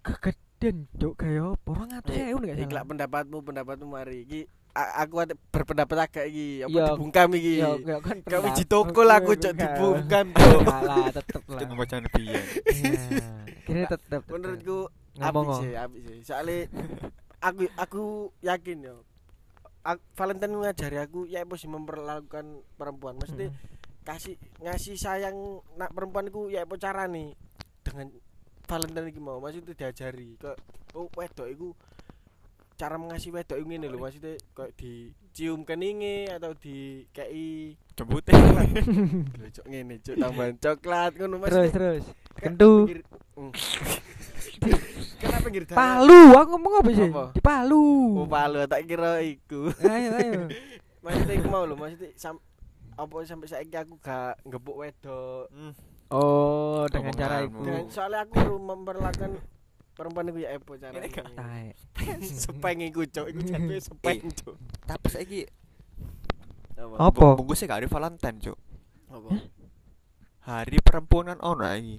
Speaker 1: Kegedean cuk kayak apa 200 ewu nek
Speaker 2: Iki lak pendapatmu pendapatmu mari iki aku berpendapat agak iki apa
Speaker 1: Iya.
Speaker 2: dibungkam iki.
Speaker 1: Yo, yo kan
Speaker 2: Gak wiji tokol aku cok dibungkam cok.
Speaker 1: Enggak lah, tetep lah.
Speaker 3: Itu pembacaan biyen.
Speaker 1: Iya. Kira tetep.
Speaker 2: Menurutku
Speaker 1: ngomong
Speaker 2: apik sih, apik sih. Soalnya aku aku yakin yo. Ak- Valentine ngajari aku ya apa sih memperlakukan perempuan. Maksudnya
Speaker 1: Mm.
Speaker 2: kasih ngasih sayang nak perempuan iku ya apa carane dengan Valentine iki mau maksudnya diajari kok oh wedok iku cara mengasihi wedok iku ngene lho maksudnya kok dicium keninge atau di kei
Speaker 3: Jempute.
Speaker 2: lho cok ngene cok tambahan coklat ngono
Speaker 1: Terus
Speaker 2: maksudnya
Speaker 1: terus.
Speaker 2: kayak
Speaker 1: Kentu.
Speaker 2: Dalan?
Speaker 1: Palu, aku ngomong apa sih?
Speaker 2: Apa?
Speaker 1: Di Palu.
Speaker 2: Oh palu tak kira iku.
Speaker 1: Ayo ayo.
Speaker 2: Maksudnya iku mau lho maksudnya sam apa sampai saiki aku gak ngebuk wedok.
Speaker 3: Hmm.
Speaker 1: Oh, dengan
Speaker 3: Omonganmu.
Speaker 1: cara itu.
Speaker 2: Dan soalnya aku perlu memperlakukan perempuan iku ya apa cara.
Speaker 3: Ini gak-
Speaker 1: Tae.
Speaker 2: Sepeng iku cok, iku jatuhe sepeng
Speaker 3: Eh.
Speaker 2: cok.
Speaker 3: Tapi saiki
Speaker 2: Apa?
Speaker 1: Apa?
Speaker 3: bungkusnya gak hari Valentine, Cuk.
Speaker 2: Apa?
Speaker 3: Hari perempuan kan ono iki.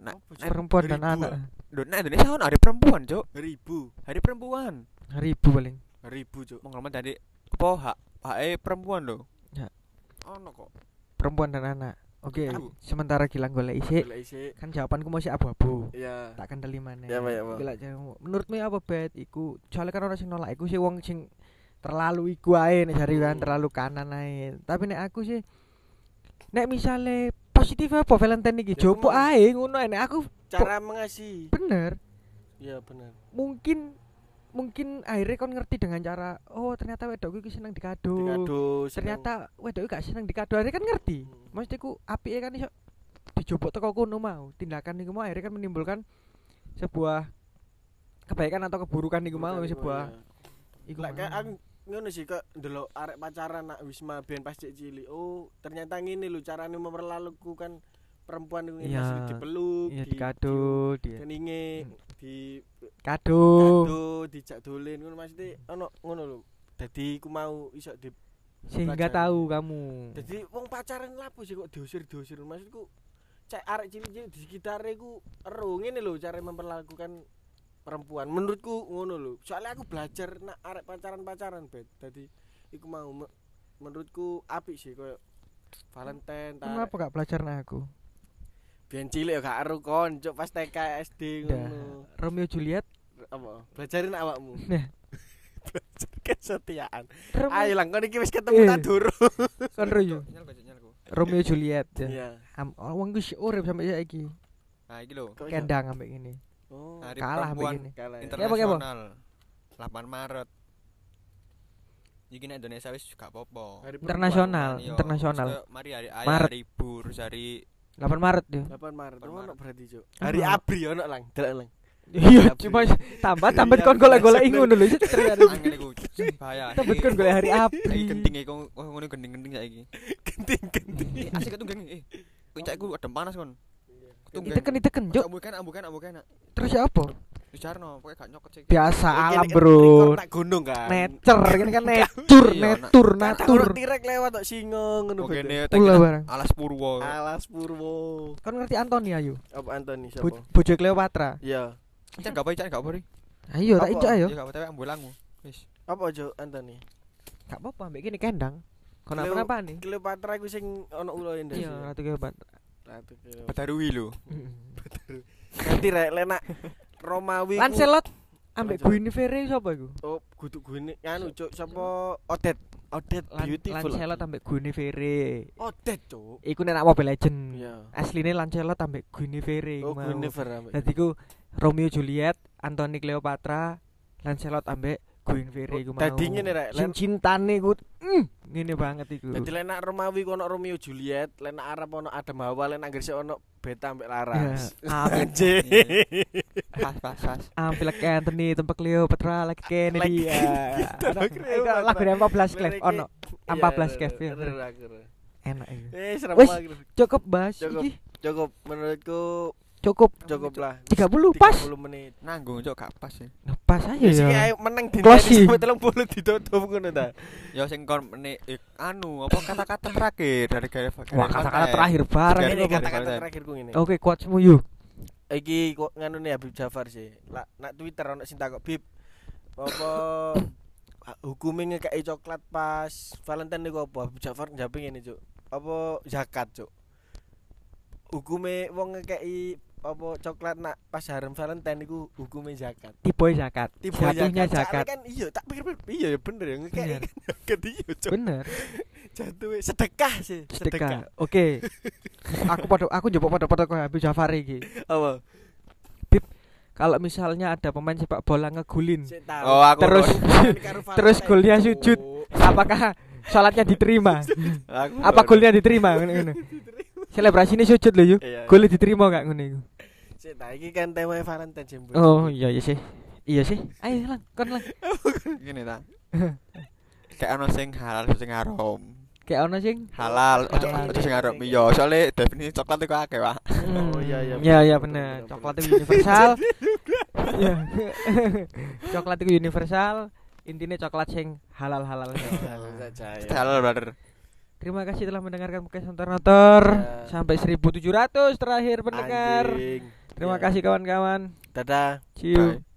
Speaker 3: Nah,
Speaker 1: Perempuan dan anak.
Speaker 3: Nah Indonesia ono hari perempuan, Cuk.
Speaker 2: Ribu,
Speaker 3: Hari perempuan.
Speaker 1: Ribu paling.
Speaker 2: ribu cok.
Speaker 3: Mau ngomong tadi apa hak hak eh, perempuan lho.
Speaker 1: Ya.
Speaker 3: Ono kok.
Speaker 1: Perempuan dan anak. Oke,
Speaker 3: Aduh.
Speaker 1: sementara Gilang golek isi, kan jawabanku masih abu-abu.
Speaker 2: Iya.
Speaker 1: Tak kendali mana.
Speaker 2: Ya, Pak, ya, Pak.
Speaker 1: Gila, jangan- menurutmu apa bet iku? Soalnya kan orang sing nolak iku sih wong sing terlalu iku ae nek jari kan
Speaker 2: Hmm.
Speaker 1: terlalu kanan ae. Tapi nek aku sih nek misale positif apa Valentine iki
Speaker 2: Ya,
Speaker 1: jopo ae ngono ae. nek aku
Speaker 2: Cara mengasihi.
Speaker 1: bener
Speaker 2: Iya benar.
Speaker 1: mungkin mungkin akhirnya kon ngerti dengan cara oh ternyata wedokku iki seneng dikado.
Speaker 2: Dikado.
Speaker 1: ternyata wedokku gak seneng dikado akhirnya kan ngerti
Speaker 2: Hmm.
Speaker 1: maksudnya ku apike kan iso dijobok teko kono mau tindakan niku mau akhirnya kan menimbulkan sebuah kebaikan atau keburukan niku mau sebuah
Speaker 2: iya.
Speaker 1: iku
Speaker 2: kayak aku ngono sih kok ndelok arek pacaran nak Wisma Ben pas cek cilik. Oh, ternyata ngene lho carane memperlakukan perempuan itu. Maksudnya dipeluk,
Speaker 1: iya
Speaker 2: di-
Speaker 1: dikado
Speaker 2: di keninge,
Speaker 1: Hmm.
Speaker 2: di
Speaker 1: kado
Speaker 2: kado, dijak dolen ngono maksudnya ono ngono lho. Dadi ku mau iso di
Speaker 1: sehingga tahu kamu.
Speaker 2: Dadi wong pacaran lapo sih kok diusir-diusir? Maksudku cek arek cilik-cilik di sekitare ku ero ngene lho cara memperlakukan perempuan. Menurutku ngono lho. Soalnya aku belajar nak arek pacaran-pacaran bet. Dadi iku mau me- menurutku apik sih koyo Valentine
Speaker 1: kenapa gak belajar nah aku
Speaker 2: biyen cilik ya gak ero kon cuk pas TK SD ngono
Speaker 1: Romeo Juliet
Speaker 2: apa belajarin awakmu
Speaker 1: Nah.
Speaker 2: belajar kesetiaan
Speaker 1: Romeo
Speaker 2: ayo lang kon iki wis ketemu
Speaker 1: Eh.
Speaker 2: tak durung
Speaker 1: kan Romeo. Romeo Juliet ya
Speaker 2: iya
Speaker 1: Am- wong ku urip sampai saiki
Speaker 3: Nah, iki lho.
Speaker 1: Kendang sampai gini
Speaker 2: oh
Speaker 3: Hari
Speaker 1: Kalah begini.
Speaker 2: kalah ya.
Speaker 3: Internasional. 8 Maret. Iki nek Indonesia wis gak apa-apa.
Speaker 2: Hari
Speaker 1: Internasional.
Speaker 3: Iya,
Speaker 1: internasional.
Speaker 3: Mari hari ayah,
Speaker 1: Maret.
Speaker 3: hari ibu, terus hari
Speaker 1: 8 Maret ya
Speaker 2: 8 Maret.
Speaker 3: 8
Speaker 2: Oh,
Speaker 3: Maret.
Speaker 2: ono berarti, Cuk. Hari Abri ono lang, delok lang.
Speaker 1: iya
Speaker 2: Abri.
Speaker 1: cuma tambah tambah
Speaker 2: Iya,
Speaker 1: kon golek-golek ngono lho
Speaker 3: angin iku bahaya.
Speaker 1: tambah kon golek hari April
Speaker 3: genting oh, ngono genting-genting saiki.
Speaker 2: Genting-genting.
Speaker 3: Eh, Asik ketunggang eh. Puncak iku adem panas kon. Ketunggang.
Speaker 1: iteken iteken juk
Speaker 3: Ambukan ambukan ambukan.
Speaker 1: terus ya apa
Speaker 3: Bicarno, pokoke gak nyokot sih.
Speaker 1: biasa alam bro
Speaker 2: nak gunung kan.
Speaker 1: nature ini kan nature
Speaker 3: Iya,
Speaker 1: natur
Speaker 2: Kan tak
Speaker 1: natur
Speaker 2: ono tirek lewat tok singo ngono
Speaker 3: Oke
Speaker 2: betul.
Speaker 3: ne
Speaker 1: Ula barang
Speaker 3: alas purwo.
Speaker 2: Alas Purwo.
Speaker 1: kan ngerti Antoni ayo
Speaker 2: Apa Antoni sapa?
Speaker 1: bojo Cleopatra
Speaker 2: Iya.
Speaker 3: Cek gak apa cek gak apa
Speaker 1: ayo tak
Speaker 2: Apa?
Speaker 1: injak ayo
Speaker 3: Ya gak apa-apa ambulanmu. Wis.
Speaker 2: Apa Jo Antoni?
Speaker 1: gak apa-apa ambek gini kendang kenapa kenapa nih
Speaker 2: Cleopatra iku sing ono ulo ndas.
Speaker 1: iya Ratu Cleopatra
Speaker 2: Ratu Cleopatra.
Speaker 3: Badarui lho.
Speaker 2: Nanti rek lenak Romawi.
Speaker 1: Lancelot ambek. Guinevere sapa iku
Speaker 2: Oh, kudu gune anu Cuk, sapa Odet. Odet beautiful.
Speaker 1: Lancelot ambek Guinevere
Speaker 2: Odet, Cuk.
Speaker 1: iku nek Mobile Legend
Speaker 2: Iya.
Speaker 1: asline Lancelot ambek Guinevere
Speaker 2: Oh, Guinevere ambek.
Speaker 1: Dadi ku Romeo Juliet, Anthony Cleopatra, Lancelot ambek Guinevere iku mau.
Speaker 2: Dadi ngene rek,
Speaker 1: cintane ku ngene banget iku.
Speaker 2: Dadi lenak Romawi kono Romeo Juliet, lenak Arab ono Adam Hawa, lenak Inggris ono Beta ambek Laras. Anjir.
Speaker 3: Pas pas pas.
Speaker 1: Ambil ke Anthony tempat Cleopatra lagi
Speaker 2: kene
Speaker 1: dia. Lagu 14
Speaker 2: clip
Speaker 1: ono. 14
Speaker 2: clip.
Speaker 1: Enak
Speaker 2: iki. Wis
Speaker 1: seram
Speaker 2: banget.
Speaker 1: Cukup bas
Speaker 2: Cukup. Cukup menurutku
Speaker 1: cukup
Speaker 2: cukup lah.
Speaker 1: 30 pas.
Speaker 2: 30 menit.
Speaker 3: Nanggung cok gak pas ya.
Speaker 1: Nah, pas aja
Speaker 2: Ya sih ayo meneng di sampai 30 ditutup ngono ta.
Speaker 3: Ya sing kon meni eh, anu apa kata-kata terakhir dari Gary
Speaker 1: Wah, kata-kata terakhir bareng
Speaker 2: Ini kata-kata terakhirku ngene.
Speaker 1: Oke, quotesmu yuk.
Speaker 2: Iki kok nganu nih Habib Jafar sih. Lah nak Twitter ono sing takok Bib. Apa ah, hukumnya ngekei coklat pas Valentine niku apa? Jafar njawab ngene, Cuk. Apa zakat, Cuk? Hukume wong ngekei apa coklat nak pas harem Valentine niku hukume zakat.
Speaker 1: tipe zakat.
Speaker 2: Tipe
Speaker 1: jatuhnya zakat.
Speaker 2: Kan iya, tak pikir iya ya bener ya ngekei
Speaker 1: Bener.
Speaker 2: kan. Zakat iya, Cuk.
Speaker 1: bener.
Speaker 2: Jatuhe sedekah sih,
Speaker 1: sedekah. oke. Aku pada aku njupuk pada-pada kaya Habib Jafar iki.
Speaker 2: Apa?
Speaker 1: kalau misalnya ada pemain sepak bola ngegulin.
Speaker 3: Oh, aku
Speaker 1: Terus-
Speaker 2: karo
Speaker 1: terus golnya sujud. apakah sholatnya diterima? Apa golnya diterima selebrasi ini sujud lho yuk
Speaker 2: Iya.
Speaker 1: golnya diterima gak ngono iku
Speaker 2: Sik ta iki kan tema Valentine
Speaker 1: oh iya iya sih iya sih ayo lang kon lang
Speaker 3: Gini ta. Kayak ono sing halal sing haram.
Speaker 1: kayak ono sing
Speaker 3: Halal, ojo sing haram. Iya, soalnya definisi coklat iku akeh, Pak.
Speaker 2: Oh, iya, iya,
Speaker 1: iya iya bener coklat itu universal Iya. coklat itu universal intinya coklat sing halal halal
Speaker 2: ya.
Speaker 3: Halal, brother.
Speaker 1: Terima kasih telah mendengarkan podcast Notor
Speaker 2: Ya.
Speaker 1: sampai 1700 terakhir pendengar
Speaker 2: Anjing.
Speaker 1: terima
Speaker 2: Ya.
Speaker 1: kasih kawan-kawan
Speaker 2: Dadah.
Speaker 3: Bye.